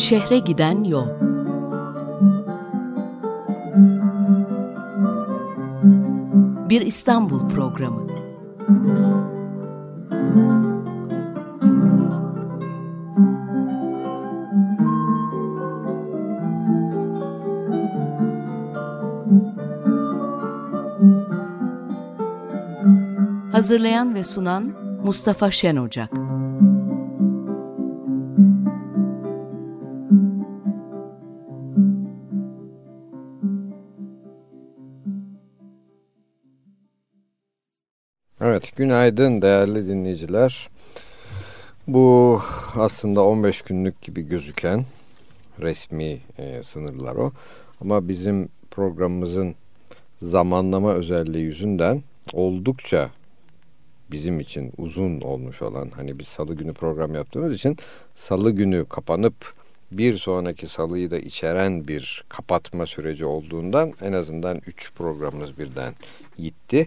Şehre giden yol. Bir İstanbul programı. Hazırlayan ve sunan Mustafa Şen Ocak. Evet, günaydın değerli dinleyiciler. Bu aslında 15 günlük gibi gözüken resmi e, sınırlar o. Ama bizim programımızın zamanlama özelliği yüzünden oldukça bizim için uzun olmuş olan hani biz salı günü program yaptığımız için salı günü kapanıp bir sonraki salıyı da içeren bir kapatma süreci olduğundan en azından 3 programımız birden gitti.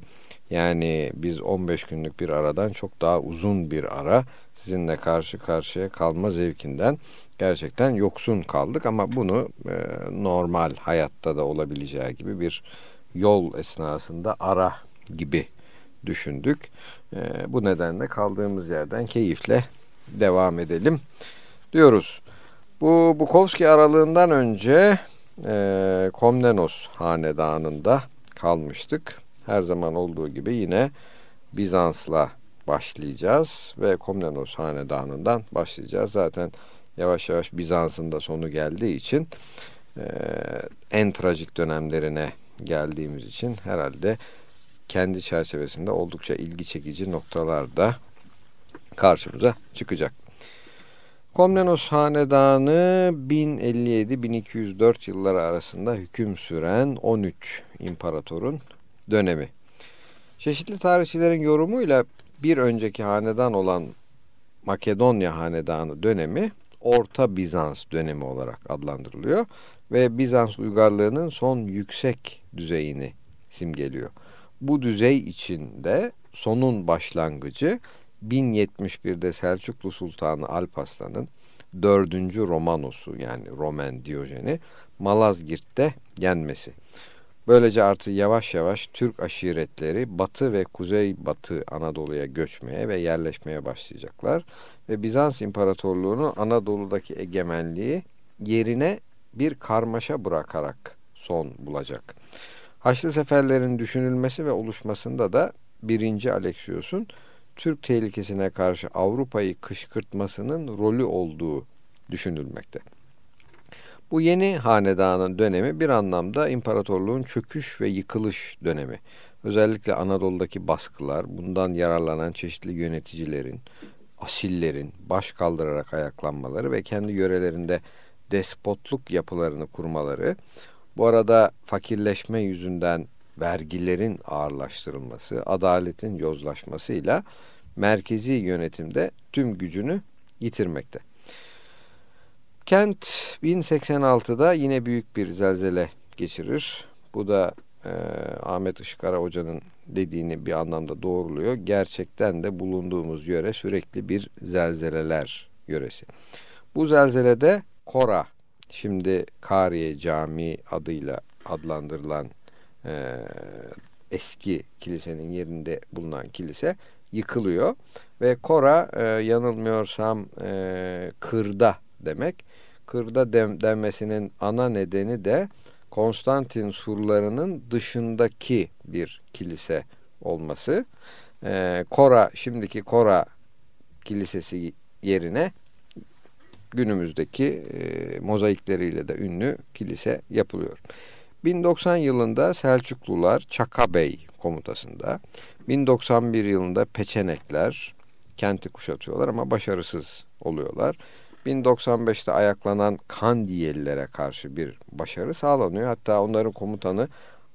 Yani biz 15 günlük bir aradan çok daha uzun bir ara sizinle karşı karşıya kalma zevkinden gerçekten yoksun kaldık ama bunu e, normal hayatta da olabileceği gibi bir yol esnasında ara gibi düşündük. E, bu nedenle kaldığımız yerden keyifle devam edelim diyoruz. Bu Bukowski aralığından önce e, Komnenos hanedanında kalmıştık. Her zaman olduğu gibi yine Bizans'la başlayacağız ve Komnenos hanedanından başlayacağız. Zaten yavaş yavaş Bizans'ın da sonu geldiği için en trajik dönemlerine geldiğimiz için herhalde kendi çerçevesinde oldukça ilgi çekici noktalar da karşımıza çıkacak. Komnenos Hanedanı 1057-1204 yılları arasında hüküm süren 13 imparatorun dönemi. Çeşitli tarihçilerin yorumuyla bir önceki hanedan olan Makedonya Hanedanı dönemi Orta Bizans dönemi olarak adlandırılıyor ve Bizans uygarlığının son yüksek düzeyini simgeliyor. Bu düzey içinde sonun başlangıcı 1071'de Selçuklu Sultanı Alparslan'ın 4. Romanos'u yani Roman Diyojen'i Malazgirt'te yenmesi. Böylece artık yavaş yavaş Türk aşiretleri batı ve kuzey-batı Anadolu'ya göçmeye ve yerleşmeye başlayacaklar. Ve Bizans İmparatorluğu'nu Anadolu'daki egemenliği yerine bir karmaşa bırakarak son bulacak. Haçlı seferlerin düşünülmesi ve oluşmasında da 1. Alexios'un Türk tehlikesine karşı Avrupa'yı kışkırtmasının rolü olduğu düşünülmekte. Bu yeni hanedanın dönemi bir anlamda imparatorluğun çöküş ve yıkılış dönemi. Özellikle Anadolu'daki baskılar, bundan yararlanan çeşitli yöneticilerin, asillerin baş kaldırarak ayaklanmaları ve kendi yörelerinde despotluk yapılarını kurmaları, bu arada fakirleşme yüzünden vergilerin ağırlaştırılması, adaletin yozlaşmasıyla merkezi yönetimde tüm gücünü yitirmekte. Kent 1086'da yine büyük bir zelzele geçirir. Bu da e, Ahmet Işıkara Hoca'nın dediğini bir anlamda doğruluyor. Gerçekten de bulunduğumuz yöre sürekli bir zelzeleler yöresi. Bu zelzelede Kora, şimdi Kariye Camii adıyla adlandırılan e, eski kilisenin yerinde bulunan kilise yıkılıyor. Ve Kora e, yanılmıyorsam e, kırda demek. Kırda dem, denmesinin ana nedeni de Konstantin surlarının dışındaki bir kilise olması. E, Kora, şimdiki Kora kilisesi yerine günümüzdeki e, mozaikleriyle de ünlü kilise yapılıyor. 1090 yılında Selçuklular Çakabey komutasında, 1091 yılında Peçenekler kenti kuşatıyorlar ama başarısız oluyorlar. 1095'te ayaklanan Kandiyelilere karşı bir başarı sağlanıyor. Hatta onların komutanı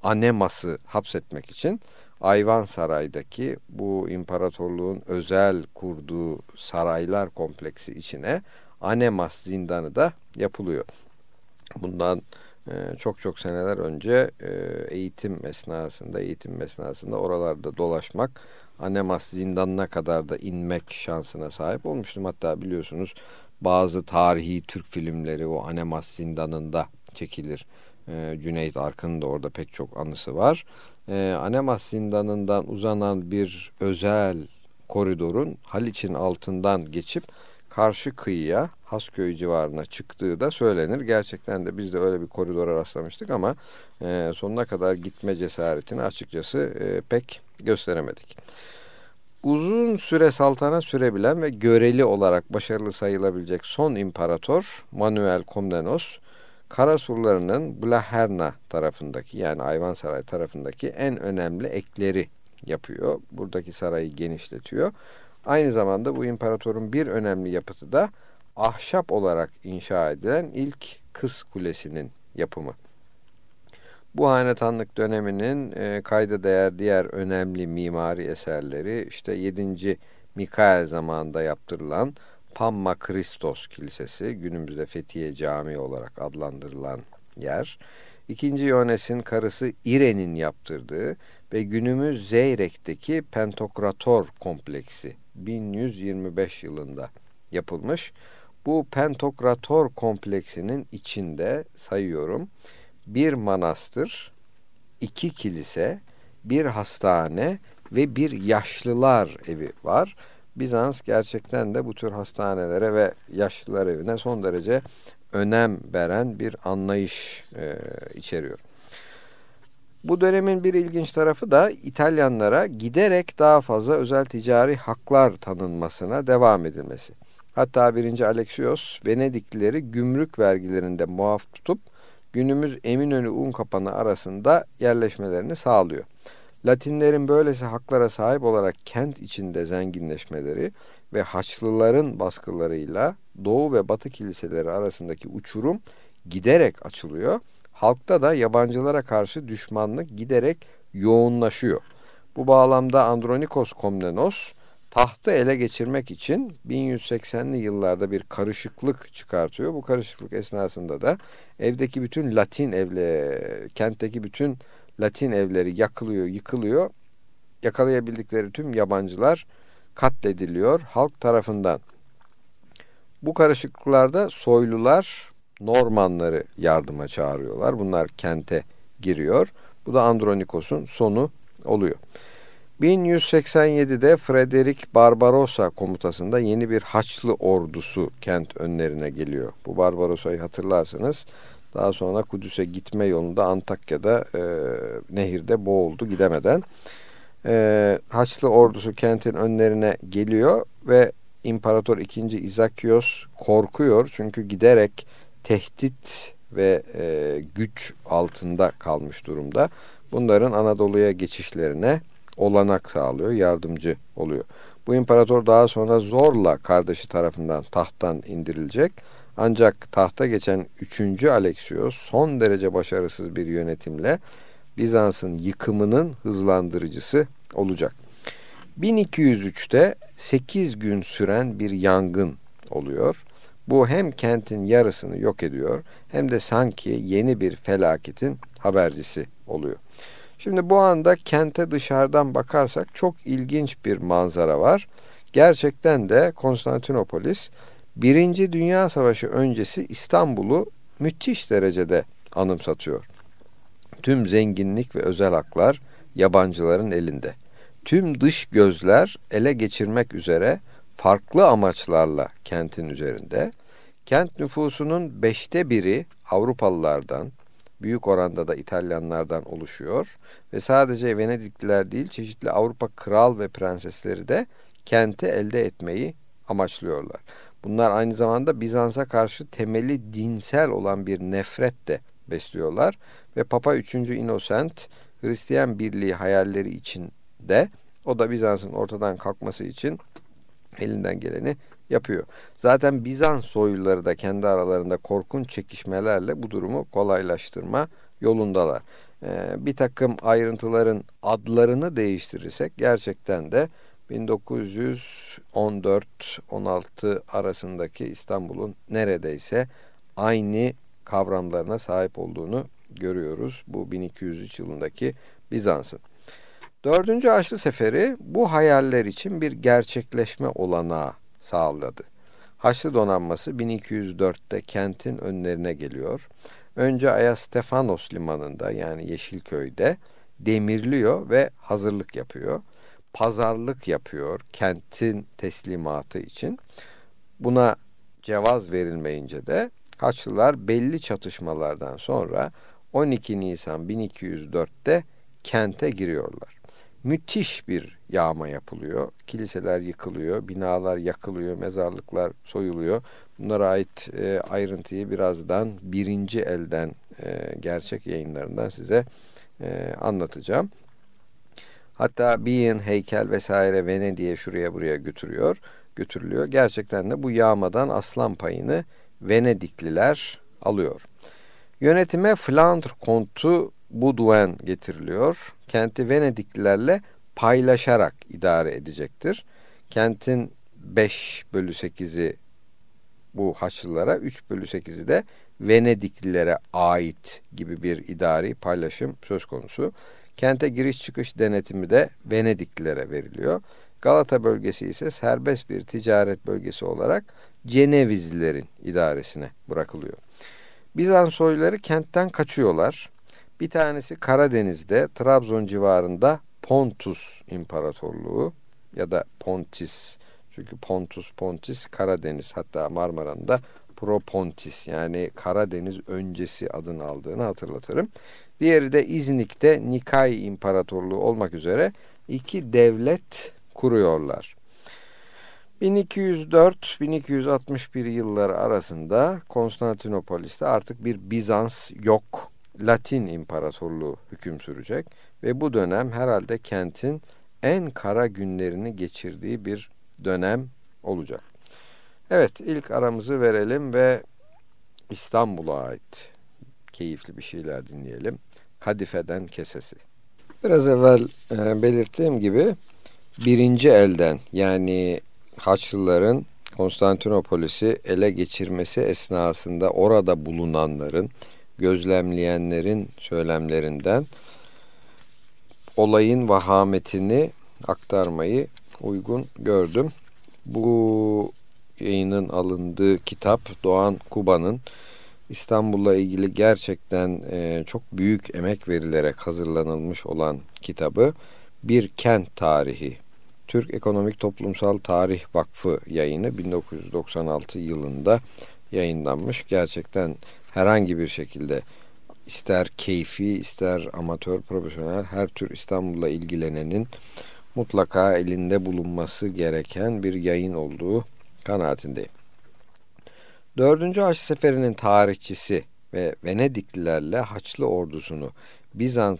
Anemas'ı hapsetmek için Ayvan Saray'daki bu imparatorluğun özel kurduğu saraylar kompleksi içine Anemas zindanı da yapılıyor. Bundan e, çok çok seneler önce e, eğitim esnasında, eğitim esnasında oralarda dolaşmak, Anemas zindanına kadar da inmek şansına sahip olmuştum. Hatta biliyorsunuz bazı tarihi Türk filmleri o Anemas zindanında çekilir. E, Cüneyt Arkın'ın da orada pek çok anısı var. E, Anemas zindanından uzanan bir özel koridorun Haliç'in altından geçip karşı kıyıya Hasköy civarına çıktığı da söylenir. Gerçekten de biz de öyle bir koridora rastlamıştık ama e, sonuna kadar gitme cesaretini açıkçası e, pek gösteremedik. Uzun süre saltanat sürebilen ve göreli olarak başarılı sayılabilecek son imparator Manuel Komnenos, Kara surlarının Blaherna tarafındaki yani Ayvansaray tarafındaki en önemli ekleri yapıyor. Buradaki sarayı genişletiyor. Aynı zamanda bu imparatorun bir önemli yapıtı da ahşap olarak inşa edilen ilk Kız Kulesi'nin yapımı. Bu hanetanlık döneminin e, kayda değer diğer önemli mimari eserleri işte 7. Mikael zamanında yaptırılan Pamma Christos Kilisesi, günümüzde Fethiye Camii olarak adlandırılan yer. İkinci Yones'in karısı İren'in yaptırdığı ve günümüz Zeyrek'teki Pentokrator kompleksi 1125 yılında yapılmış. Bu Pentokrator kompleksinin içinde sayıyorum bir manastır, iki kilise, bir hastane ve bir yaşlılar evi var. Bizans gerçekten de bu tür hastanelere ve yaşlılar evine son derece önem veren bir anlayış e, içeriyor. Bu dönemin bir ilginç tarafı da İtalyanlara giderek daha fazla özel ticari haklar tanınmasına devam edilmesi. Hatta 1. Alexios Venediklileri gümrük vergilerinde muaf tutup günümüz Eminönü un kapanı arasında yerleşmelerini sağlıyor. Latinlerin böylesi haklara sahip olarak kent içinde zenginleşmeleri ve Haçlıların baskılarıyla Doğu ve Batı kiliseleri arasındaki uçurum giderek açılıyor. Halkta da yabancılara karşı düşmanlık giderek yoğunlaşıyor. Bu bağlamda Andronikos Komnenos tahtı ele geçirmek için 1180'li yıllarda bir karışıklık çıkartıyor. Bu karışıklık esnasında da evdeki bütün Latin evle kentteki bütün Latin evleri yakılıyor, yıkılıyor. Yakalayabildikleri tüm yabancılar katlediliyor halk tarafından. Bu karışıklıklarda soylular Normanları yardıma çağırıyorlar. Bunlar kente giriyor. Bu da Andronikos'un sonu oluyor. 1187'de Frederick Barbarossa komutasında yeni bir Haçlı ordusu kent önlerine geliyor. Bu Barbarossa'yı hatırlarsınız. Daha sonra Kudüs'e gitme yolunda Antakya'da e, nehirde boğuldu gidemeden. E, Haçlı ordusu kentin önlerine geliyor ve İmparator II. İzakios korkuyor. Çünkü giderek tehdit ve e, güç altında kalmış durumda. Bunların Anadolu'ya geçişlerine olanak sağlıyor, yardımcı oluyor. Bu imparator daha sonra zorla kardeşi tarafından tahttan indirilecek. Ancak tahta geçen 3. Alexios son derece başarısız bir yönetimle Bizans'ın yıkımının hızlandırıcısı olacak. 1203'te 8 gün süren bir yangın oluyor. Bu hem kentin yarısını yok ediyor hem de sanki yeni bir felaketin habercisi oluyor. Şimdi bu anda kente dışarıdan bakarsak çok ilginç bir manzara var. Gerçekten de Konstantinopolis Birinci Dünya Savaşı öncesi İstanbul'u müthiş derecede anımsatıyor. Tüm zenginlik ve özel haklar yabancıların elinde. Tüm dış gözler ele geçirmek üzere farklı amaçlarla kentin üzerinde. Kent nüfusunun beşte biri Avrupalılardan, büyük oranda da İtalyanlardan oluşuyor ve sadece Venedikliler değil çeşitli Avrupa kral ve prensesleri de kenti elde etmeyi amaçlıyorlar. Bunlar aynı zamanda Bizans'a karşı temeli dinsel olan bir nefret de besliyorlar ve Papa 3. Innocent Hristiyan birliği hayalleri için de o da Bizans'ın ortadan kalkması için elinden geleni yapıyor. Zaten Bizans soyluları da kendi aralarında korkunç çekişmelerle bu durumu kolaylaştırma yolundalar. Ee, bir takım ayrıntıların adlarını değiştirirsek gerçekten de 1914-16 arasındaki İstanbul'un neredeyse aynı kavramlarına sahip olduğunu görüyoruz. Bu 1203 yılındaki Bizans'ın. Dördüncü Haçlı Seferi bu hayaller için bir gerçekleşme olanağı sağladı. Haçlı donanması 1204'te kentin önlerine geliyor. Önce Ayastefanos limanında yani Yeşilköy'de demirliyor ve hazırlık yapıyor. Pazarlık yapıyor kentin teslimatı için. Buna cevaz verilmeyince de Haçlılar belli çatışmalardan sonra 12 Nisan 1204'te kente giriyorlar. Müthiş bir yağma yapılıyor. Kiliseler yıkılıyor, binalar yakılıyor, mezarlıklar soyuluyor. Bunlara ait e, ayrıntıyı birazdan birinci elden e, gerçek yayınlarından size e, anlatacağım. Hatta Bean heykel vesaire Venedik'e şuraya buraya götürüyor, götürülüyor. Gerçekten de bu yağmadan aslan payını Venedikliler alıyor. Yönetime Flandre kontu Baudouin getiriliyor. Kenti Venediklilerle paylaşarak idare edecektir. Kentin 5 bölü 8'i bu Haçlılara, 3 bölü 8'i de Venediklilere ait gibi bir idari paylaşım söz konusu. Kente giriş çıkış denetimi de Venediklilere veriliyor. Galata bölgesi ise serbest bir ticaret bölgesi olarak Cenevizlilerin idaresine bırakılıyor. Bizans soyları kentten kaçıyorlar. Bir tanesi Karadeniz'de, Trabzon civarında Pontus İmparatorluğu ya da Pontis. Çünkü Pontus, Pontis, Karadeniz hatta Marmara'nın da Propontis yani Karadeniz öncesi adını aldığını hatırlatırım. Diğeri de İznik'te Nikay İmparatorluğu olmak üzere iki devlet kuruyorlar. 1204-1261 yılları arasında Konstantinopolis'te artık bir Bizans yok, Latin İmparatorluğu hüküm sürecek ve bu dönem herhalde kentin en kara günlerini geçirdiği bir dönem olacak. Evet ilk aramızı verelim ve İstanbul'a ait keyifli bir şeyler dinleyelim. Kadife'den Kesesi. Biraz evvel e, belirttiğim gibi birinci elden yani Haçlıların Konstantinopolis'i ele geçirmesi esnasında orada bulunanların, gözlemleyenlerin söylemlerinden olayın vahametini aktarmayı uygun gördüm. Bu yayının alındığı kitap Doğan Kuba'nın İstanbul'la ilgili gerçekten e, çok büyük emek verilerek hazırlanılmış olan kitabı Bir Kent Tarihi. Türk Ekonomik Toplumsal Tarih Vakfı yayını 1996 yılında yayınlanmış. Gerçekten herhangi bir şekilde ister keyfi ister amatör profesyonel her tür İstanbul'la ilgilenenin mutlaka elinde bulunması gereken bir yayın olduğu kanaatindeyim. Dördüncü Haç Seferi'nin tarihçisi ve Venediklilerle Haçlı ordusunu Bizans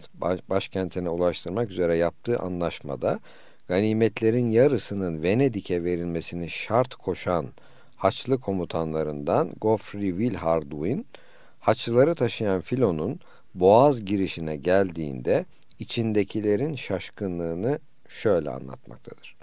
başkentine ulaştırmak üzere yaptığı anlaşmada ganimetlerin yarısının Venedik'e verilmesini şart koşan Haçlı komutanlarından Goffrey Wilhardwin, Haçlıları taşıyan filonun boğaz girişine geldiğinde içindekilerin şaşkınlığını şöyle anlatmaktadır.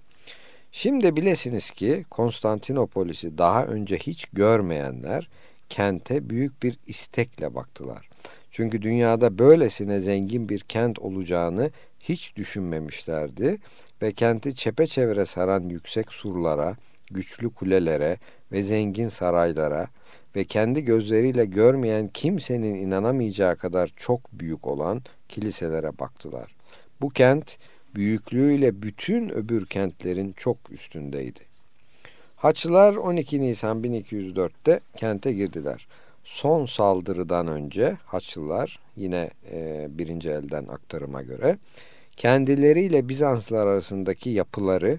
Şimdi bilesiniz ki Konstantinopolis'i daha önce hiç görmeyenler kente büyük bir istekle baktılar. Çünkü dünyada böylesine zengin bir kent olacağını hiç düşünmemişlerdi ve kenti çepeçevre saran yüksek surlara, güçlü kulelere ve zengin saraylara ve kendi gözleriyle görmeyen kimsenin inanamayacağı kadar çok büyük olan kiliselere baktılar. Bu kent büyüklüğüyle bütün öbür kentlerin çok üstündeydi. Haçlılar 12 Nisan 1204'te kente girdiler. Son saldırıdan önce Haçlılar yine e, birinci elden aktarıma göre kendileriyle Bizanslar arasındaki yapıları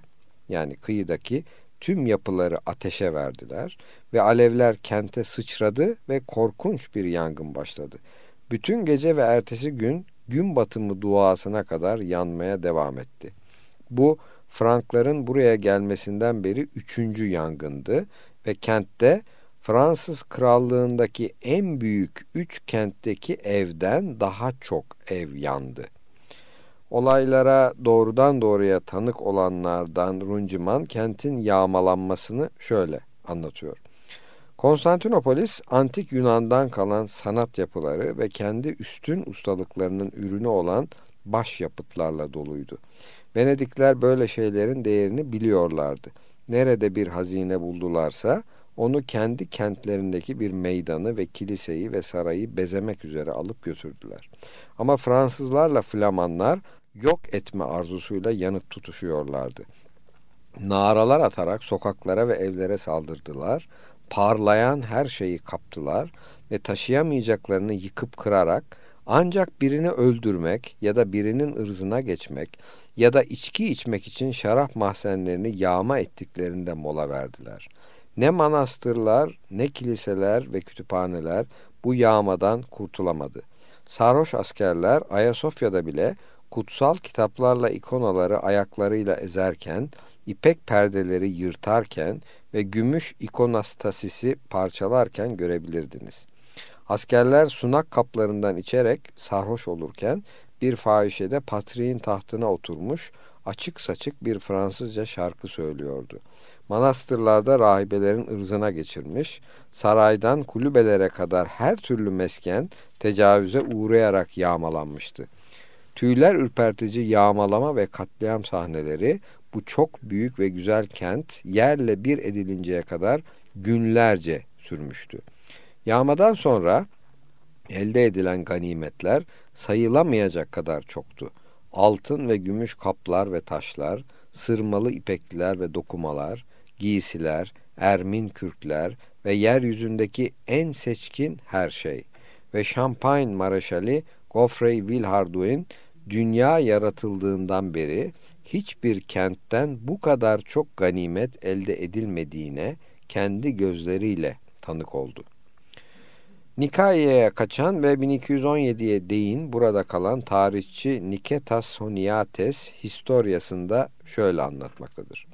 yani kıyıdaki tüm yapıları ateşe verdiler ve alevler kente sıçradı ve korkunç bir yangın başladı. Bütün gece ve ertesi gün gün batımı duasına kadar yanmaya devam etti. Bu Frankların buraya gelmesinden beri üçüncü yangındı ve kentte Fransız krallığındaki en büyük üç kentteki evden daha çok ev yandı. Olaylara doğrudan doğruya tanık olanlardan Runciman kentin yağmalanmasını şöyle anlatıyor. Konstantinopolis antik Yunan'dan kalan sanat yapıları ve kendi üstün ustalıklarının ürünü olan başyapıtlarla doluydu. Venedikler böyle şeylerin değerini biliyorlardı. Nerede bir hazine buldularsa onu kendi kentlerindeki bir meydanı ve kiliseyi ve sarayı bezemek üzere alıp götürdüler. Ama Fransızlarla Flamanlar yok etme arzusuyla yanıp tutuşuyorlardı. Naralar atarak sokaklara ve evlere saldırdılar. Parlayan her şeyi kaptılar ve taşıyamayacaklarını yıkıp kırarak ancak birini öldürmek ya da birinin ırzına geçmek ya da içki içmek için şarap mahzenlerini yağma ettiklerinde mola verdiler. Ne manastırlar, ne kiliseler ve kütüphaneler bu yağmadan kurtulamadı. Sarhoş askerler Ayasofya'da bile kutsal kitaplarla ikonaları ayaklarıyla ezerken, ipek perdeleri yırtarken ve gümüş ikonastasisi parçalarken görebilirdiniz. Askerler sunak kaplarından içerek sarhoş olurken bir fahişede patriğin tahtına oturmuş açık saçık bir Fransızca şarkı söylüyordu. Manastırlarda rahibelerin ırzına geçirmiş, saraydan kulübelere kadar her türlü mesken tecavüze uğrayarak yağmalanmıştı. Tüyler ürpertici yağmalama ve katliam sahneleri bu çok büyük ve güzel kent yerle bir edilinceye kadar günlerce sürmüştü. Yağmadan sonra elde edilen ganimetler sayılamayacak kadar çoktu. Altın ve gümüş kaplar ve taşlar, sırmalı ipekliler ve dokumalar, giysiler, ermin kürkler ve yeryüzündeki en seçkin her şey. Ve Champagne Mareşali Geoffrey Villehardouin dünya yaratıldığından beri hiçbir kentten bu kadar çok ganimet elde edilmediğine kendi gözleriyle tanık oldu. Nikaye'ye kaçan ve 1217'ye değin burada kalan tarihçi Niketas Honiates historiasında şöyle anlatmaktadır.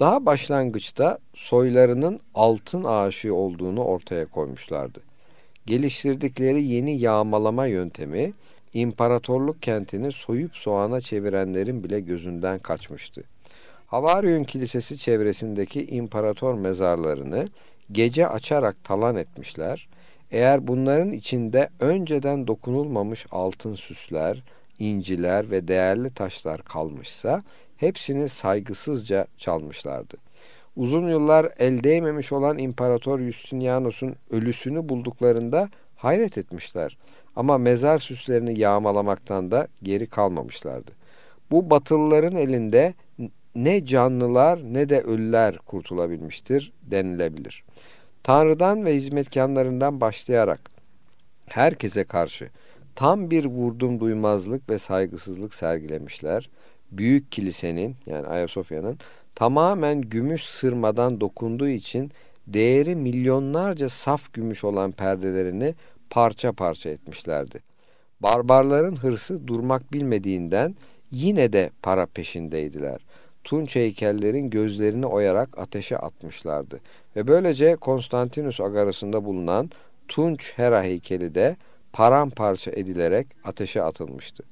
Daha başlangıçta soylarının altın aşığı olduğunu ortaya koymuşlardı. Geliştirdikleri yeni yağmalama yöntemi imparatorluk kentini soyup soğana çevirenlerin bile gözünden kaçmıştı. Havaryun Kilisesi çevresindeki imparator mezarlarını gece açarak talan etmişler. Eğer bunların içinde önceden dokunulmamış altın süsler, inciler ve değerli taşlar kalmışsa hepsini saygısızca çalmışlardı. Uzun yıllar el değmemiş olan İmparator Justinianus'un ölüsünü bulduklarında hayret etmişler. Ama mezar süslerini yağmalamaktan da geri kalmamışlardı. Bu batılıların elinde ne canlılar ne de ölüler kurtulabilmiştir denilebilir. Tanrı'dan ve hizmetkarlarından başlayarak herkese karşı tam bir vurdum duymazlık ve saygısızlık sergilemişler. Büyük kilisenin yani Ayasofya'nın tamamen gümüş sırmadan dokunduğu için değeri milyonlarca saf gümüş olan perdelerini parça parça etmişlerdi. Barbarların hırsı durmak bilmediğinden yine de para peşindeydiler. Tunç heykellerin gözlerini oyarak ateşe atmışlardı. Ve böylece Konstantinus agarasında bulunan Tunç Hera heykeli de paramparça edilerek ateşe atılmıştı.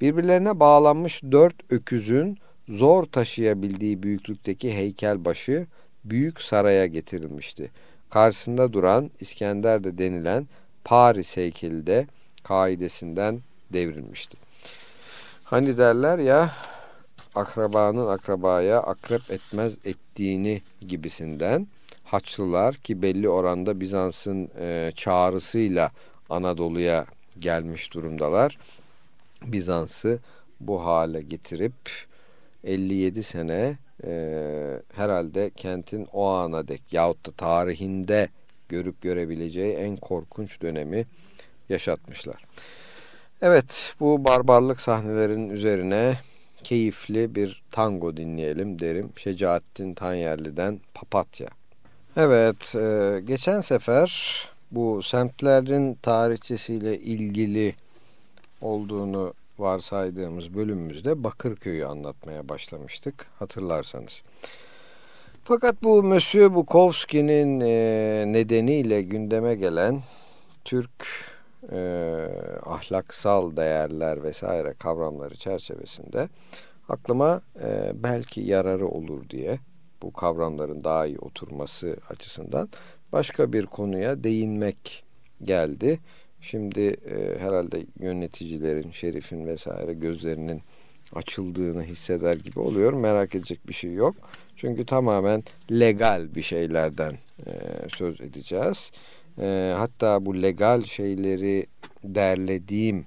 Birbirlerine bağlanmış dört öküzün zor taşıyabildiği büyüklükteki heykel başı büyük saraya getirilmişti. Karşısında duran İskender de denilen Paris heykeli de kaidesinden devrilmişti. Hani derler ya akrabanın akrabaya akrep etmez ettiğini gibisinden Haçlılar ki belli oranda Bizans'ın e, çağrısıyla Anadolu'ya gelmiş durumdalar. Bizans'ı bu hale getirip 57 sene e, herhalde kentin o ana dek yahut da tarihinde görüp görebileceği en korkunç dönemi yaşatmışlar. Evet bu barbarlık sahnelerinin üzerine keyifli bir tango dinleyelim derim. Şecaettin Tanyerli'den Papatya. Evet e, geçen sefer bu semtlerin tarihçesiyle ilgili olduğunu varsaydığımız bölümümüzde Bakırköy'ü anlatmaya başlamıştık hatırlarsanız. Fakat bu Monsieur Bukowski'nin e, nedeniyle gündeme gelen Türk e, ahlaksal değerler vesaire kavramları çerçevesinde aklıma e, belki yararı olur diye bu kavramların daha iyi oturması açısından başka bir konuya değinmek geldi. Şimdi e, herhalde yöneticilerin, şerifin vesaire gözlerinin açıldığını hisseder gibi oluyor. Merak edecek bir şey yok. Çünkü tamamen legal bir şeylerden e, söz edeceğiz. E, hatta bu legal şeyleri derlediğim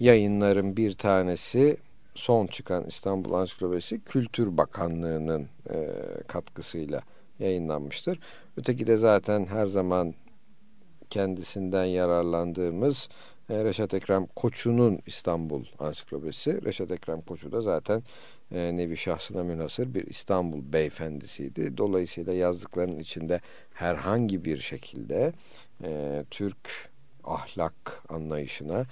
yayınların bir tanesi son çıkan İstanbul Ansiklopedisi Kültür Bakanlığı'nın e, katkısıyla yayınlanmıştır. Öteki de zaten her zaman kendisinden yararlandığımız e, Reşat Ekrem Koçu'nun İstanbul Ansiklopedisi. Reşat Ekrem Koçu da zaten e, nevi şahsına münhasır bir İstanbul beyefendisiydi. Dolayısıyla yazdıklarının içinde herhangi bir şekilde e, Türk ahlak anlayışına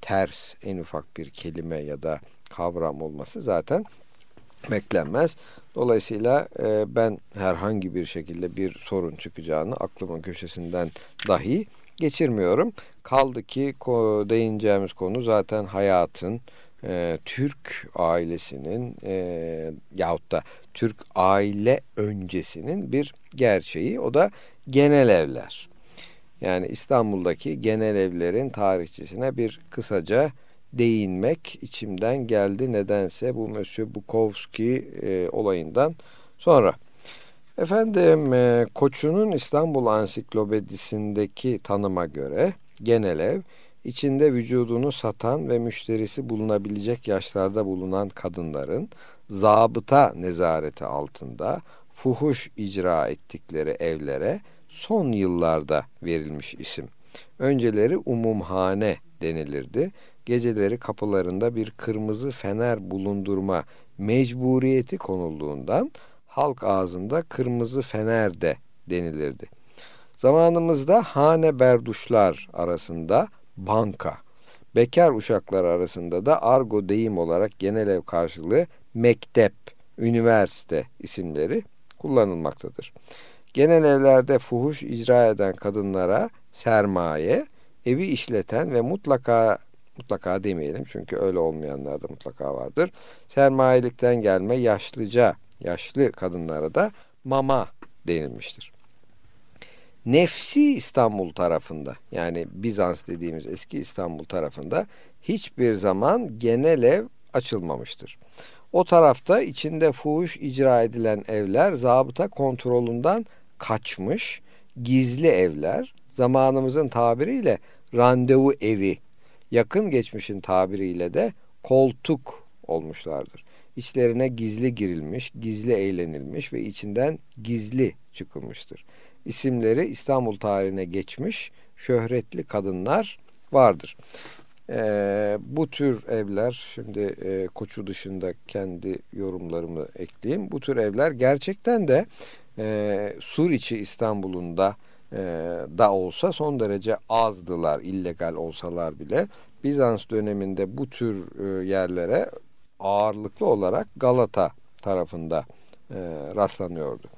ters en ufak bir kelime ya da kavram olması zaten beklenmez. Dolayısıyla e, ben herhangi bir şekilde bir sorun çıkacağını aklımın köşesinden dahi geçirmiyorum. Kaldı ki değineceğimiz konu zaten hayatın, e, Türk ailesinin e, yahut da Türk aile öncesinin bir gerçeği. O da genel evler. Yani İstanbul'daki genel evlerin tarihçisine bir kısaca değinmek içimden geldi nedense bu Monsieur Bukowski e, olayından sonra. Efendim e, Koçu'nun İstanbul Ansiklopedisindeki tanıma göre genel ev içinde vücudunu satan ve müşterisi bulunabilecek yaşlarda bulunan kadınların zabıta nezareti altında fuhuş icra ettikleri evlere son yıllarda verilmiş isim. Önceleri umumhane denilirdi geceleri kapılarında bir kırmızı fener bulundurma mecburiyeti konulduğundan halk ağzında kırmızı fener de denilirdi. Zamanımızda hane berduşlar arasında banka, bekar uşaklar arasında da argo deyim olarak genel ev karşılığı mektep, üniversite isimleri kullanılmaktadır. Genel evlerde fuhuş icra eden kadınlara sermaye, evi işleten ve mutlaka mutlaka demeyelim çünkü öyle olmayanlar da mutlaka vardır. Sermayelikten gelme yaşlıca, yaşlı kadınlara da mama denilmiştir. Nefsi İstanbul tarafında yani Bizans dediğimiz eski İstanbul tarafında hiçbir zaman genel ev açılmamıştır. O tarafta içinde fuhuş icra edilen evler zabıta kontrolünden kaçmış gizli evler zamanımızın tabiriyle randevu evi yakın geçmişin tabiriyle de koltuk olmuşlardır. İçlerine gizli girilmiş, gizli eğlenilmiş ve içinden gizli çıkılmıştır. İsimleri İstanbul tarihine geçmiş şöhretli kadınlar vardır. Ee, bu tür evler, şimdi e, Koçu dışında kendi yorumlarımı ekleyeyim. Bu tür evler gerçekten de e, Suriçi İstanbul'un da e, da olsa son derece azdılar illegal olsalar bile. Bizans döneminde bu tür e, yerlere ağırlıklı olarak Galata tarafında e, rastlanıyordu.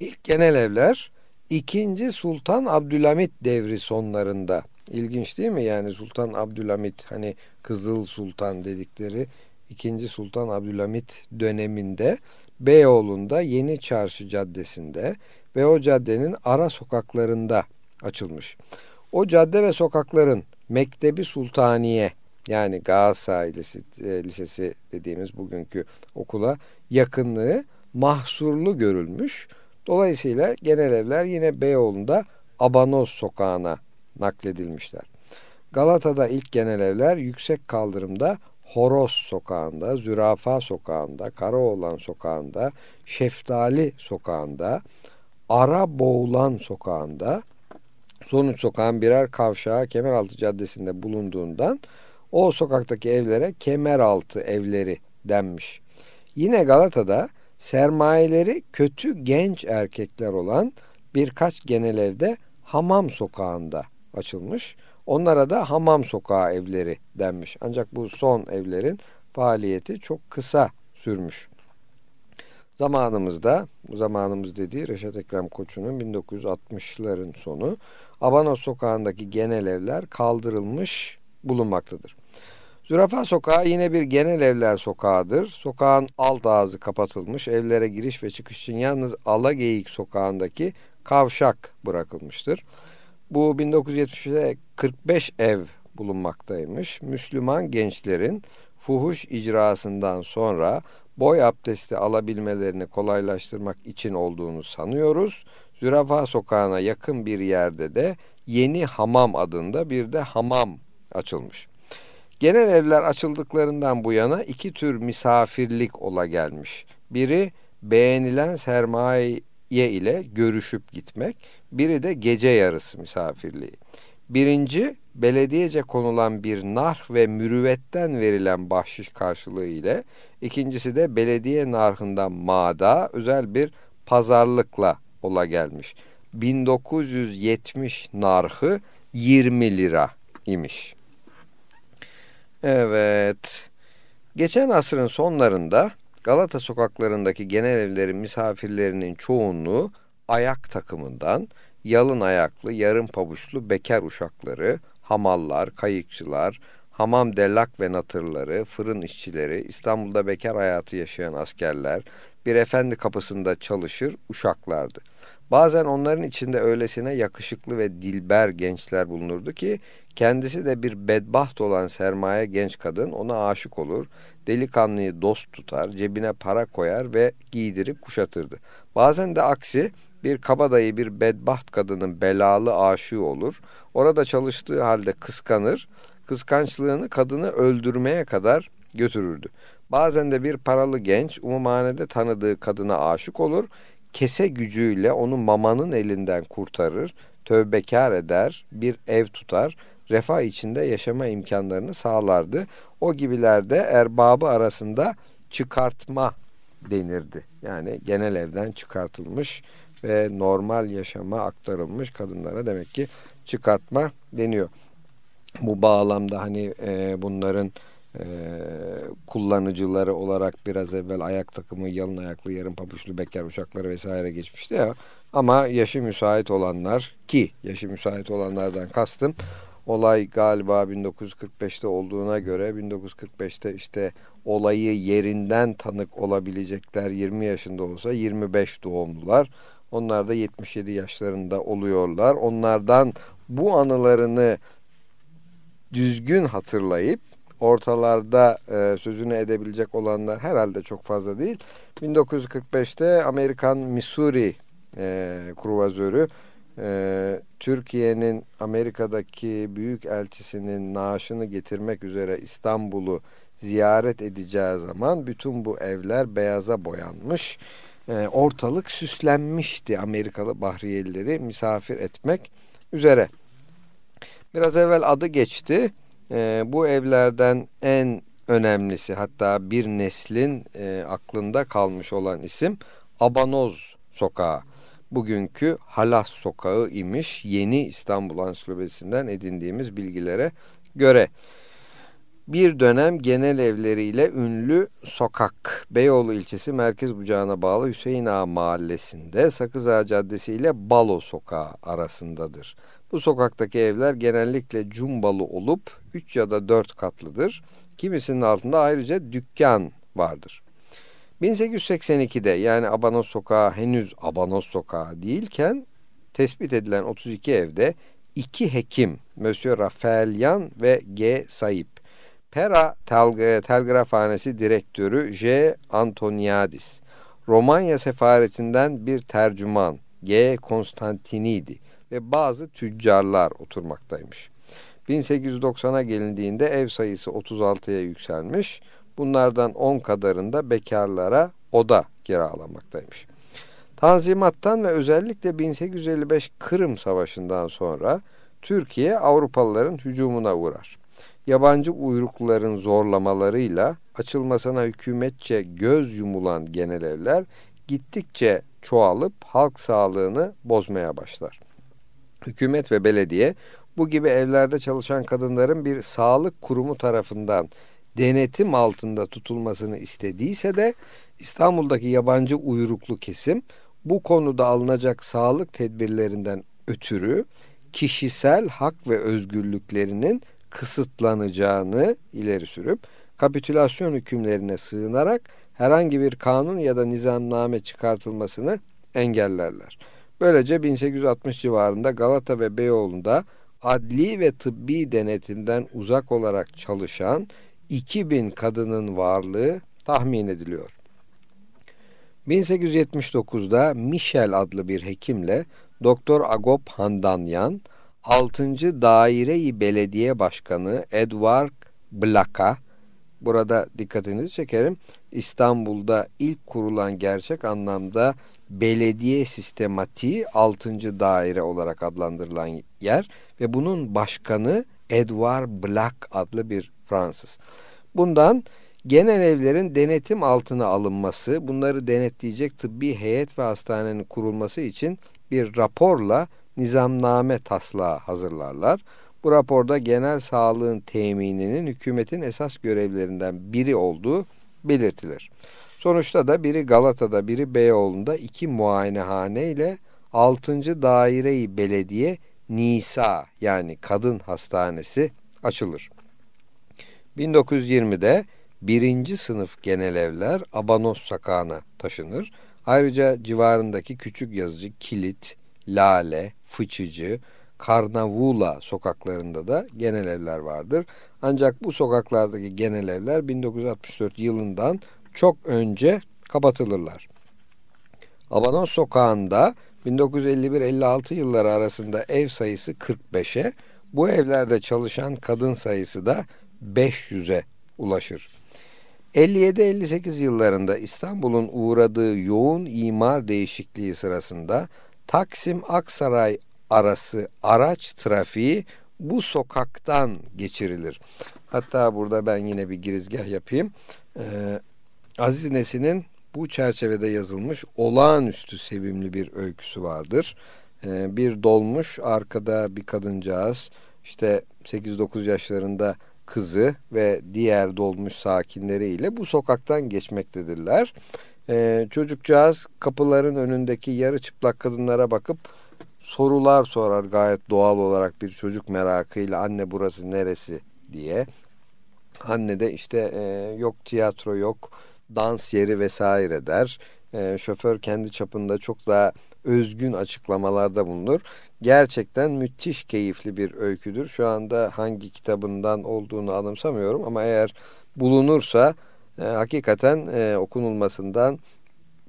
İlk genel evler 2. Sultan Abdülhamit devri sonlarında ilginç değil mi? Yani Sultan Abdülhamit hani Kızıl Sultan dedikleri 2. Sultan Abdülhamit döneminde Beyoğlu'nda Yeni Çarşı Caddesi'nde ve o caddenin ara sokaklarında açılmış. O cadde ve sokakların Mektebi Sultaniye yani Galatasaray Lisesi, Lisesi dediğimiz bugünkü okula yakınlığı mahsurlu görülmüş. Dolayısıyla genel evler yine Beyoğlu'nda Abanos sokağına nakledilmişler. Galata'da ilk genel evler yüksek kaldırımda Horos sokağında, Zürafa sokağında, Karaoğlan sokağında, Şeftali sokağında, Ara Boğulan sokağında Sonuç sokağın birer kavşağı Kemeraltı Caddesi'nde bulunduğundan o sokaktaki evlere Kemeraltı evleri denmiş. Yine Galata'da sermayeleri kötü genç erkekler olan birkaç genel evde Hamam Sokağı'nda açılmış. Onlara da Hamam Sokağı evleri denmiş. Ancak bu son evlerin faaliyeti çok kısa sürmüş. Zamanımızda, zamanımız dediği Reşat Ekrem Koçu'nun 1960'ların sonu Abana sokağındaki genel evler kaldırılmış bulunmaktadır. Zürafa sokağı yine bir genel evler sokağıdır. Sokağın alt ağzı kapatılmış, evlere giriş ve çıkış için yalnız Alageyik sokağındaki kavşak bırakılmıştır. Bu 1970'de 45 ev bulunmaktaymış. Müslüman gençlerin fuhuş icrasından sonra boy abdesti alabilmelerini kolaylaştırmak için olduğunu sanıyoruz. Zürafa Sokağı'na yakın bir yerde de Yeni Hamam adında bir de hamam açılmış. Genel evler açıldıklarından bu yana iki tür misafirlik ola gelmiş. Biri beğenilen sermaye ile görüşüp gitmek, biri de gece yarısı misafirliği. Birinci, belediyece konulan bir nar ve mürüvvetten verilen bahşiş karşılığı ile, ikincisi de belediye narhından mada özel bir pazarlıkla ola gelmiş. 1970 narhı 20 lira imiş. Evet. Geçen asrın sonlarında Galata sokaklarındaki genel evlerin misafirlerinin çoğunluğu ayak takımından yalın ayaklı, yarım pabuçlu bekar uşakları, hamallar, kayıkçılar, hamam dellak ve natırları, fırın işçileri, İstanbul'da bekar hayatı yaşayan askerler, bir efendi kapısında çalışır uşaklardı. Bazen onların içinde öylesine yakışıklı ve dilber gençler bulunurdu ki kendisi de bir bedbaht olan sermaye genç kadın ona aşık olur, delikanlıyı dost tutar, cebine para koyar ve giydirip kuşatırdı. Bazen de aksi bir kabadayı bir bedbaht kadının belalı aşığı olur. Orada çalıştığı halde kıskanır, kıskançlığını kadını öldürmeye kadar götürürdü. Bazen de bir paralı genç umumhanede tanıdığı kadına aşık olur, kese gücüyle onu mamanın elinden kurtarır, tövbekar eder, bir ev tutar, refah içinde yaşama imkanlarını sağlardı. O gibilerde erbabı arasında çıkartma denirdi. Yani genel evden çıkartılmış ve normal yaşama aktarılmış kadınlara demek ki çıkartma deniyor. Bu bağlamda hani e, bunların e, kullanıcıları olarak biraz evvel ayak takımı, yalın ayaklı, yarım pabuçlu bekar uçakları vesaire geçmişti ya. Ama yaşı müsait olanlar ki yaşı müsait olanlardan kastım olay galiba 1945'te olduğuna göre 1945'te işte olayı yerinden tanık olabilecekler 20 yaşında olsa 25 doğumlular. Onlar da 77 yaşlarında oluyorlar. Onlardan bu anılarını düzgün hatırlayıp ortalarda e, sözünü edebilecek olanlar herhalde çok fazla değil. 1945'te Amerikan Missouri e, kruvazörü e, Türkiye'nin Amerika'daki büyük elçisinin naaşını getirmek üzere İstanbul'u ziyaret edeceği zaman bütün bu evler beyaza boyanmış. E, ortalık süslenmişti Amerikalı bahriyelileri misafir etmek üzere. Biraz evvel adı geçti. E, bu evlerden en önemlisi hatta bir neslin e, aklında kalmış olan isim Abanoz Sokağı. Bugünkü Halas Sokağı imiş yeni İstanbul Ansiklopedisinden edindiğimiz bilgilere göre. Bir dönem genel evleriyle ünlü sokak Beyoğlu ilçesi merkez bucağına bağlı Hüseyin Ağa mahallesinde Sakız Ağa Caddesi ile Balo Sokağı arasındadır. Bu sokaktaki evler genellikle cumbalı olup 3 ya da 4 katlıdır. Kimisinin altında ayrıca dükkan vardır. 1882'de yani Abanos Sokağı henüz Abanos Sokağı değilken tespit edilen 32 evde iki hekim Monsieur Rafaelian ve G. Sayip, Pera Telg Telgrafhanesi direktörü J. Antoniadis, Romanya sefaretinden bir tercüman G. Konstantinidi ve bazı tüccarlar oturmaktaymış. 1890'a gelindiğinde ev sayısı 36'ya yükselmiş. Bunlardan 10 kadarında bekarlara oda kiralamaktaymış. Tanzimattan ve özellikle 1855 Kırım Savaşı'ndan sonra Türkiye Avrupalıların hücumuna uğrar. Yabancı uyrukluların zorlamalarıyla açılmasına hükümetçe göz yumulan genel evler gittikçe çoğalıp halk sağlığını bozmaya başlar. Hükümet ve belediye bu gibi evlerde çalışan kadınların bir sağlık kurumu tarafından denetim altında tutulmasını istediyse de İstanbul'daki yabancı uyruklu kesim bu konuda alınacak sağlık tedbirlerinden ötürü kişisel hak ve özgürlüklerinin kısıtlanacağını ileri sürüp kapitülasyon hükümlerine sığınarak herhangi bir kanun ya da nizamname çıkartılmasını engellerler. Böylece 1860 civarında Galata ve Beyoğlu'nda adli ve tıbbi denetimden uzak olarak çalışan 2000 kadının varlığı tahmin ediliyor. 1879'da Michel adlı bir hekimle Doktor Agop Handanyan 6. Daire-i Belediye Başkanı Edward Blaka burada dikkatinizi çekerim. İstanbul'da ilk kurulan gerçek anlamda belediye sistematiği 6. daire olarak adlandırılan yer ve bunun başkanı Edward Black adlı bir Fransız. Bundan genel evlerin denetim altına alınması, bunları denetleyecek tıbbi heyet ve hastanenin kurulması için bir raporla nizamname taslağı hazırlarlar. Bu raporda genel sağlığın temininin hükümetin esas görevlerinden biri olduğu belirtilir. Sonuçta da biri Galata'da biri Beyoğlu'nda iki muayenehane ile 6. Daire-i Belediye Nisa yani kadın hastanesi açılır. 1920'de birinci sınıf genel evler Abanos Sakağı'na taşınır. Ayrıca civarındaki küçük yazıcı Kilit, Lale, Fıçıcı, Karnavula sokaklarında da genel evler vardır. Ancak bu sokaklardaki genel evler 1964 yılından çok önce kapatılırlar. Abanos sokağında 1951-56 yılları arasında ev sayısı 45'e, bu evlerde çalışan kadın sayısı da 500'e ulaşır. 57-58 yıllarında İstanbul'un uğradığı yoğun imar değişikliği sırasında Taksim-Aksaray arası araç trafiği bu sokaktan geçirilir. Hatta burada ben yine bir girizgah yapayım. Ee, Aziz Nesin'in bu çerçevede yazılmış olağanüstü sevimli bir öyküsü vardır. Ee, bir dolmuş arkada bir kadıncağız işte 8-9 yaşlarında kızı ve diğer dolmuş sakinleriyle bu sokaktan geçmektedirler. Ee, çocukcağız kapıların önündeki yarı çıplak kadınlara bakıp sorular sorar gayet doğal olarak bir çocuk merakıyla anne burası neresi diye. Anne de işte e, yok tiyatro yok dans yeri vesaire der. E, şoför kendi çapında çok daha özgün açıklamalarda bulunur. Gerçekten müthiş keyifli bir öyküdür. Şu anda hangi kitabından olduğunu anımsamıyorum ama eğer bulunursa e, hakikaten e, okunulmasından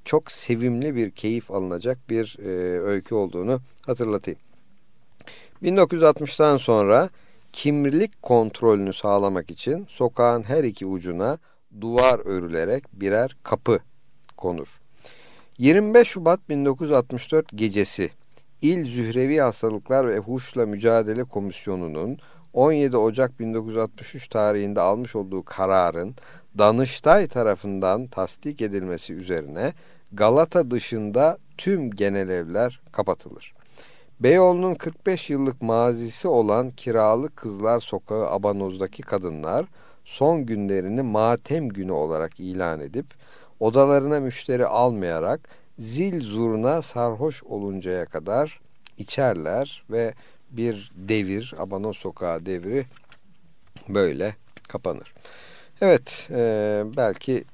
çok sevimli bir keyif alınacak bir e, öykü olduğunu hatırlatayım. 1960'tan sonra kimlik kontrolünü sağlamak için sokağın her iki ucuna duvar örülerek birer kapı konur. 25 Şubat 1964 gecesi İl Zührevi Hastalıklar ve Huşla Mücadele Komisyonu'nun 17 Ocak 1963 tarihinde almış olduğu kararın Danıştay tarafından tasdik edilmesi üzerine Galata dışında tüm genel evler kapatılır. Beyoğlu'nun 45 yıllık mazisi olan Kiralı Kızlar Sokağı Abanoz'daki kadınlar son günlerini matem günü olarak ilan edip odalarına müşteri almayarak zil zurna sarhoş oluncaya kadar içerler ve bir devir, Abanoz Sokağı devri böyle kapanır. Evet, e, belki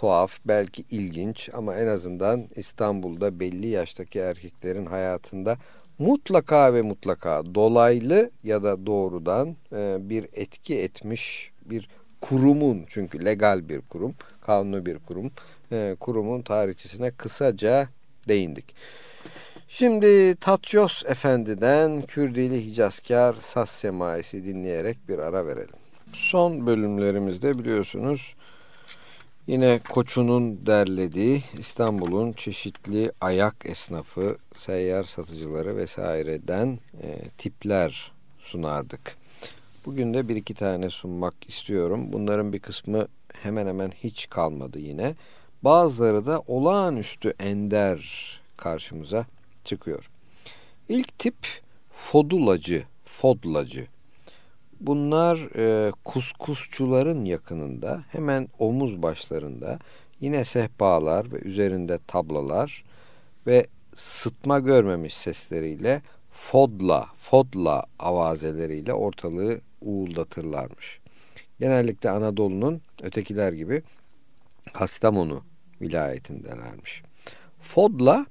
tuhaf, belki ilginç ama en azından İstanbul'da belli yaştaki erkeklerin hayatında mutlaka ve mutlaka dolaylı ya da doğrudan e, bir etki etmiş bir kurumun çünkü legal bir kurum, kanunu bir kurum, e, kurumun tarihçisine kısaca değindik. Şimdi Tatyos Efendi'den Kürdili Hicazkar Saz Semaisi dinleyerek bir ara verelim. Son bölümlerimizde biliyorsunuz Yine Koçu'nun derlediği İstanbul'un çeşitli ayak esnafı, seyyar satıcıları vesaireden e, tipler sunardık. Bugün de bir iki tane sunmak istiyorum. Bunların bir kısmı hemen hemen hiç kalmadı yine. Bazıları da olağanüstü ender karşımıza çıkıyor. İlk tip fodulacı, fodlacı. Bunlar e, kuskusçuların yakınında hemen omuz başlarında yine sehpalar ve üzerinde tablalar ve sıtma görmemiş sesleriyle fodla, fodla avazeleriyle ortalığı uğuldatırlarmış. Genellikle Anadolu'nun ötekiler gibi Kastamonu vilayetindelermiş. Fodla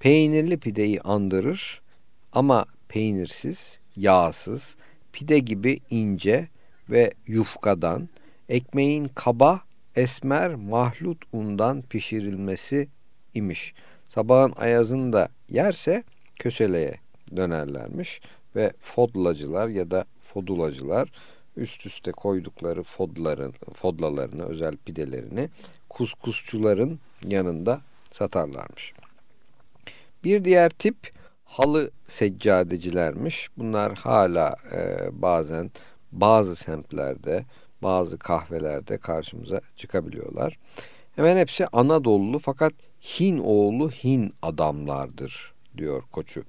peynirli pideyi andırır ama peynirsiz, yağsız, pide gibi ince ve yufkadan, ekmeğin kaba, esmer mahlut undan pişirilmesi imiş. Sabahın ayazını da yerse köseleye dönerlermiş ve fodlacılar ya da fodulacılar üst üste koydukları fodların, fodlalarını, özel pidelerini kuskusçuların yanında satarlarmış. Bir diğer tip halı seccadecilermiş. Bunlar hala e, bazen bazı semtlerde, bazı kahvelerde karşımıza çıkabiliyorlar. Hemen hepsi Anadolu fakat Hin oğlu Hin adamlardır diyor koçu.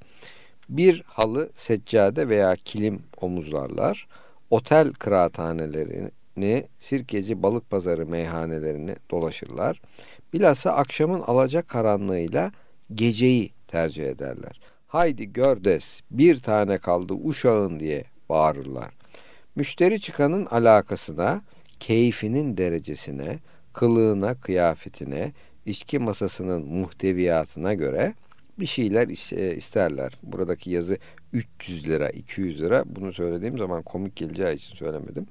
Bir halı seccade veya kilim omuzlarlar. Otel kıraathanelerini, sirkeci balık pazarı meyhanelerini dolaşırlar. Bilhassa akşamın alacak karanlığıyla geceyi tercih ederler. Haydi gördes bir tane kaldı uşağın diye bağırırlar. Müşteri çıkanın alakasına, keyfinin derecesine, kılığına, kıyafetine, içki masasının muhteviyatına göre bir şeyler isterler. Buradaki yazı 300 lira, 200 lira. Bunu söylediğim zaman komik geleceği için söylemedim.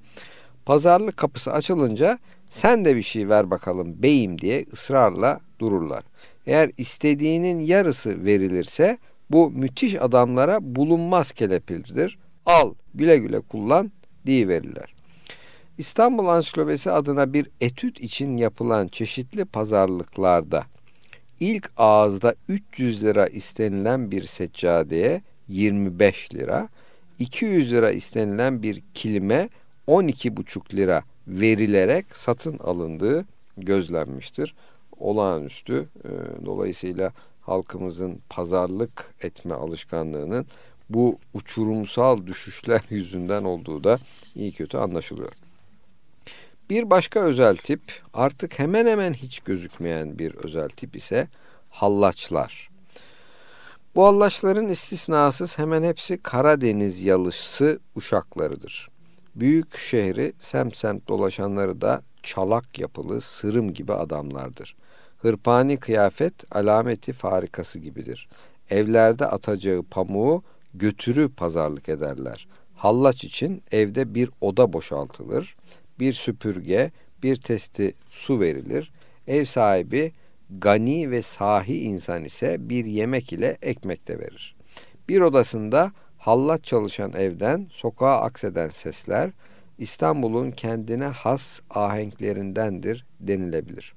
Pazarlık kapısı açılınca sen de bir şey ver bakalım beyim diye ısrarla dururlar. Eğer istediğinin yarısı verilirse bu müthiş adamlara bulunmaz kelepirdir. Al güle güle kullan diye verirler. İstanbul Ansiklopedisi adına bir etüt için yapılan çeşitli pazarlıklarda ilk ağızda 300 lira istenilen bir seccadeye 25 lira, 200 lira istenilen bir kilime 12,5 lira verilerek satın alındığı gözlenmiştir. Olağanüstü. E, dolayısıyla halkımızın pazarlık etme alışkanlığının bu uçurumsal düşüşler yüzünden olduğu da iyi kötü anlaşılıyor. Bir başka özel tip artık hemen hemen hiç gözükmeyen bir özel tip ise hallaçlar. Bu hallaçların istisnasız hemen hepsi Karadeniz yalısı uşaklarıdır. Büyük şehri semt semt dolaşanları da çalak yapılı sırım gibi adamlardır. Hırpani kıyafet alameti farikası gibidir. Evlerde atacağı pamuğu götürü pazarlık ederler. Hallaç için evde bir oda boşaltılır bir süpürge, bir testi su verilir. Ev sahibi gani ve sahi insan ise bir yemek ile ekmek de verir. Bir odasında hallat çalışan evden sokağa akseden sesler İstanbul'un kendine has ahenklerindendir denilebilir.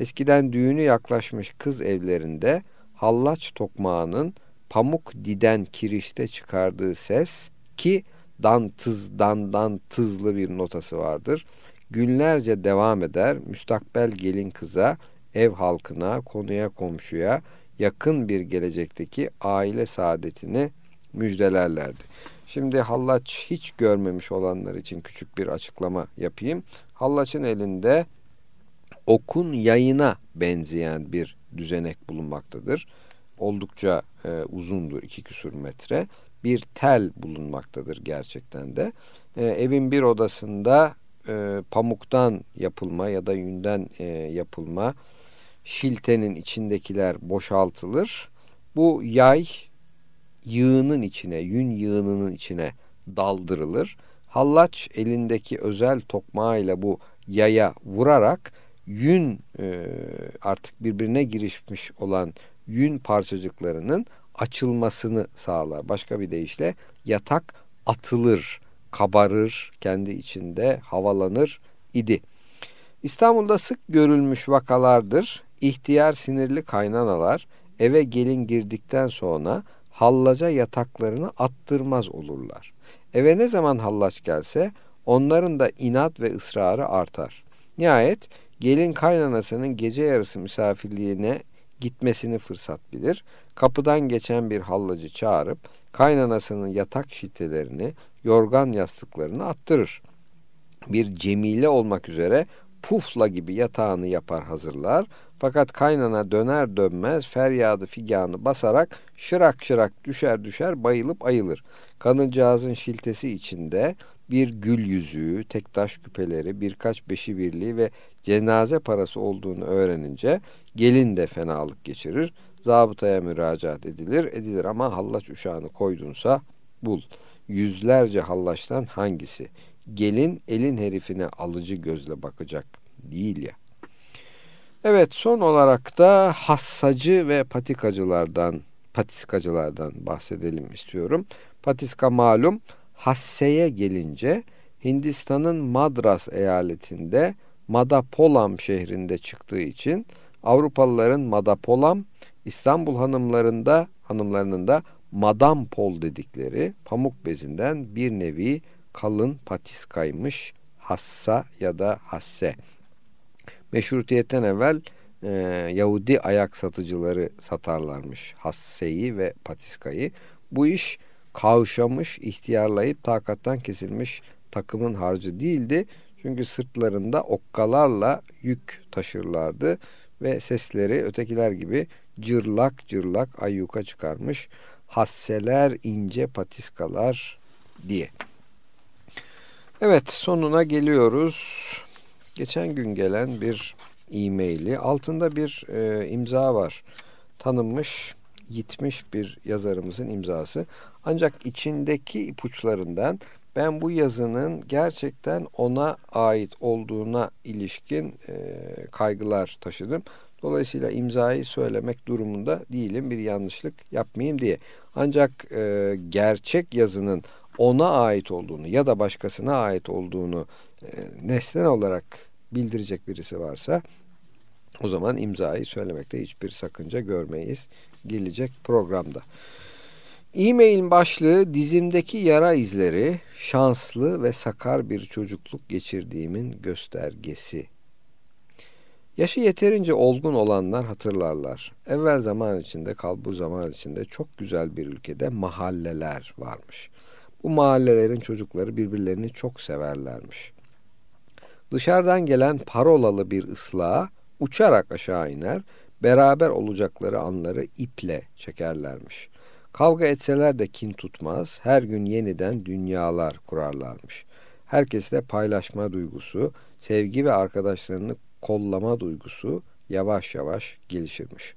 Eskiden düğünü yaklaşmış kız evlerinde hallaç tokmağının pamuk diden kirişte çıkardığı ses ki dan tız dan dan tızlı bir notası vardır. Günlerce devam eder. Müstakbel gelin kıza, ev halkına, konuya komşuya yakın bir gelecekteki aile saadetini müjdelerlerdi. Şimdi hallaç hiç görmemiş olanlar için küçük bir açıklama yapayım. Hallaçın elinde okun yayına benzeyen bir düzenek bulunmaktadır. Oldukça e, uzundur, iki küsur metre bir tel bulunmaktadır gerçekten de. E, evin bir odasında e, pamuktan yapılma ya da yünden e, yapılma şiltenin içindekiler boşaltılır. Bu yay yığının içine, yün yığınının içine daldırılır. Hallaç elindeki özel tokmağıyla bu yaya vurarak yün e, artık birbirine girişmiş olan yün parçacıklarının açılmasını sağlar. Başka bir deyişle yatak atılır, kabarır, kendi içinde havalanır idi. İstanbul'da sık görülmüş vakalardır. İhtiyar sinirli kaynanalar eve gelin girdikten sonra hallaca yataklarını attırmaz olurlar. Eve ne zaman hallaç gelse onların da inat ve ısrarı artar. Nihayet gelin kaynanasının gece yarısı misafirliğine gitmesini fırsat bilir. Kapıdan geçen bir hallacı çağırıp kaynanasının yatak şitelerini, yorgan yastıklarını attırır. Bir cemile olmak üzere pufla gibi yatağını yapar hazırlar. Fakat kaynana döner dönmez feryadı figanı basarak şırak şırak düşer düşer bayılıp ayılır. Kadıncağızın şiltesi içinde bir gül yüzüğü, tek taş küpeleri, birkaç beşi birliği ve cenaze parası olduğunu öğrenince gelin de fenalık geçirir. Zabıtaya müracaat edilir, edilir ama hallaç uşağını koydunsa bul. Yüzlerce hallaçtan hangisi? Gelin elin herifine alıcı gözle bakacak değil ya. Evet son olarak da hassacı ve patikacılardan, patiskacılardan bahsedelim istiyorum. Patiska malum hasseye gelince Hindistan'ın Madras eyaletinde Madapolam şehrinde çıktığı için Avrupalıların Madapolam, İstanbul hanımlarında hanımlarının da Madam Pol dedikleri pamuk bezinden bir nevi kalın patiskaymış hassa ya da hasse. Meşrutiyetten evvel e, Yahudi ayak satıcıları satarlarmış hasseyi ve patiskayı. Bu iş kavşamış, ihtiyarlayıp takattan kesilmiş takımın harcı değildi. Çünkü sırtlarında okkalarla yük taşırlardı ve sesleri ötekiler gibi cırlak cırlak ayyuka çıkarmış. Hasseler, ince patiskalar diye. Evet sonuna geliyoruz. Geçen gün gelen bir e-maili altında bir e, imza var. Tanınmış, gitmiş bir yazarımızın imzası. Ancak içindeki ipuçlarından ben bu yazının gerçekten ona ait olduğuna ilişkin e, kaygılar taşıdım. Dolayısıyla imzayı söylemek durumunda değilim bir yanlışlık yapmayayım diye. Ancak e, gerçek yazının ona ait olduğunu ya da başkasına ait olduğunu e, nesnel olarak bildirecek birisi varsa o zaman imzayı söylemekte hiçbir sakınca görmeyiz gelecek programda. E-mailin başlığı dizimdeki yara izleri şanslı ve sakar bir çocukluk geçirdiğimin göstergesi. Yaşı yeterince olgun olanlar hatırlarlar. Evvel zaman içinde, kalbu zaman içinde çok güzel bir ülkede mahalleler varmış. Bu mahallelerin çocukları birbirlerini çok severlermiş. Dışarıdan gelen parolalı bir ıslığa uçarak aşağı iner, beraber olacakları anları iple çekerlermiş. Kavga etseler de kin tutmaz, her gün yeniden dünyalar kurarlarmış. Herkesle paylaşma duygusu, sevgi ve arkadaşlarını kollama duygusu yavaş yavaş gelişirmiş.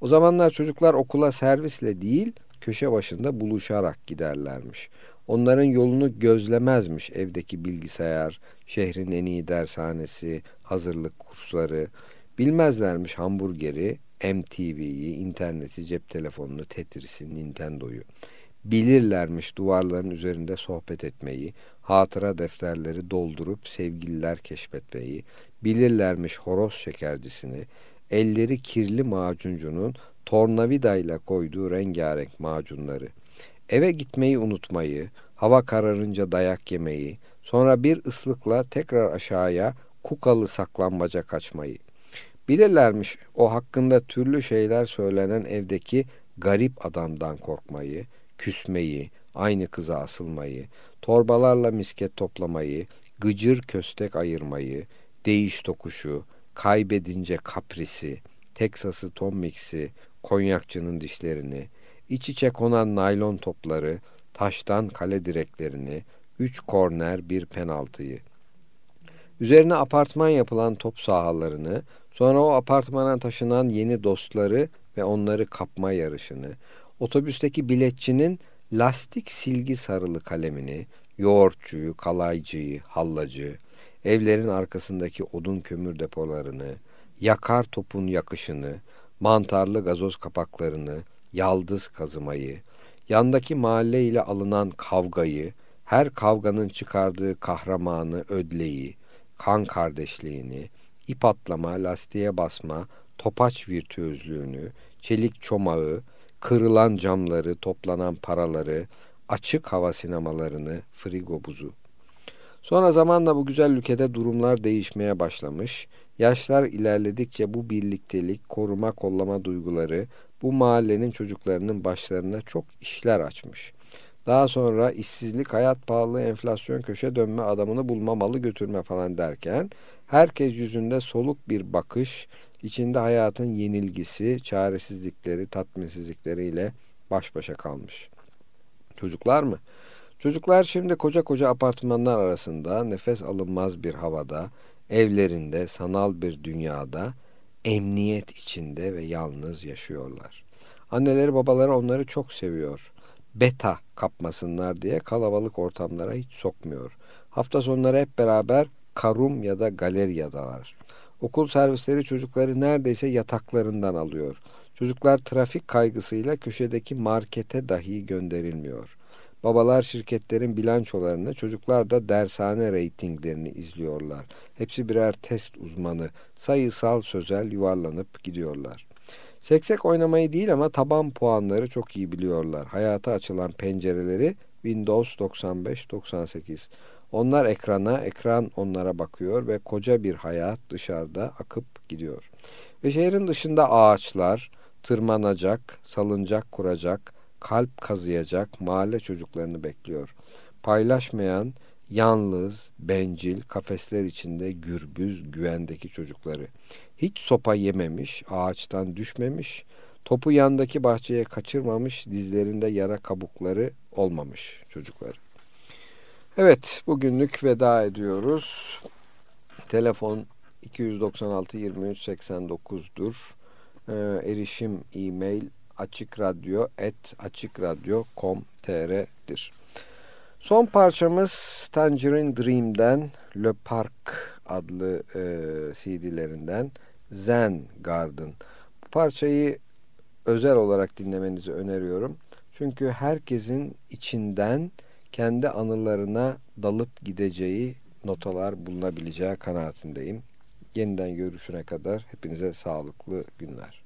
O zamanlar çocuklar okula servisle değil, köşe başında buluşarak giderlermiş. Onların yolunu gözlemezmiş evdeki bilgisayar, şehrin en iyi dershanesi, hazırlık kursları. Bilmezlermiş hamburgeri, MTV'yi, interneti, cep telefonunu, Tetris'i, Nintendo'yu. Bilirlermiş duvarların üzerinde sohbet etmeyi, hatıra defterleri doldurup sevgililer keşfetmeyi, bilirlermiş horoz şekercisini, elleri kirli macuncunun tornavidayla koyduğu rengarenk macunları, eve gitmeyi unutmayı, hava kararınca dayak yemeyi, sonra bir ıslıkla tekrar aşağıya kukalı saklambaca kaçmayı. Bilirlermiş o hakkında türlü şeyler söylenen evdeki garip adamdan korkmayı, küsmeyi, aynı kıza asılmayı, torbalarla misket toplamayı, gıcır köstek ayırmayı, değiş tokuşu, kaybedince kaprisi, Teksas'ı Tom Mix'i, konyakçının dişlerini, iç içe konan naylon topları, taştan kale direklerini, üç korner bir penaltıyı. Üzerine apartman yapılan top sahalarını, sonra o apartmana taşınan yeni dostları ve onları kapma yarışını, otobüsteki biletçinin lastik silgi sarılı kalemini, yoğurtçuyu, kalaycıyı, hallacı, evlerin arkasındaki odun kömür depolarını, yakar topun yakışını, mantarlı gazoz kapaklarını, yaldız kazımayı, yandaki mahalle ile alınan kavgayı, her kavganın çıkardığı kahramanı, ödleyi, kan kardeşliğini, ip atlama, lastiğe basma, topaç virtüözlüğünü, çelik çomağı, kırılan camları, toplanan paraları, açık hava sinemalarını, frigo buzu. Sonra zamanla bu güzel ülkede durumlar değişmeye başlamış. Yaşlar ilerledikçe bu birliktelik, koruma kollama duyguları bu mahallenin çocuklarının başlarına çok işler açmış. Daha sonra işsizlik, hayat pahalı, enflasyon, köşe dönme, adamını bulmamalı götürme falan derken herkes yüzünde soluk bir bakış, içinde hayatın yenilgisi, çaresizlikleri, tatminsizlikleriyle baş başa kalmış. Çocuklar mı? Çocuklar şimdi koca koca apartmanlar arasında nefes alınmaz bir havada, evlerinde, sanal bir dünyada, emniyet içinde ve yalnız yaşıyorlar. Anneleri babaları onları çok seviyor. Beta kapmasınlar diye kalabalık ortamlara hiç sokmuyor. Hafta sonları hep beraber karum ya da galeriyadalar. Okul servisleri çocukları neredeyse yataklarından alıyor. Çocuklar trafik kaygısıyla köşedeki markete dahi gönderilmiyor. Babalar şirketlerin bilançolarını, çocuklar da dershane reytinglerini izliyorlar. Hepsi birer test uzmanı, sayısal sözel yuvarlanıp gidiyorlar. Seksek oynamayı değil ama taban puanları çok iyi biliyorlar. Hayata açılan pencereleri Windows 95-98. Onlar ekrana, ekran onlara bakıyor ve koca bir hayat dışarıda akıp gidiyor. Ve şehrin dışında ağaçlar, tırmanacak, salıncak kuracak, kalp kazıyacak mahalle çocuklarını bekliyor. Paylaşmayan, yalnız, bencil, kafesler içinde gürbüz, güvendeki çocukları. Hiç sopa yememiş, ağaçtan düşmemiş, topu yandaki bahçeye kaçırmamış, dizlerinde yara kabukları olmamış çocukları. Evet, bugünlük veda ediyoruz. Telefon 296 23 89'dur. Ee, erişim e-mail açıkradyo.com.tr'dir. Son parçamız Tangerine Dream'den Le Park adlı e, CD'lerinden Zen Garden. Bu parçayı özel olarak dinlemenizi öneriyorum. Çünkü herkesin içinden kendi anılarına dalıp gideceği notalar bulunabileceği kanaatindeyim. Yeniden görüşüne kadar hepinize sağlıklı günler.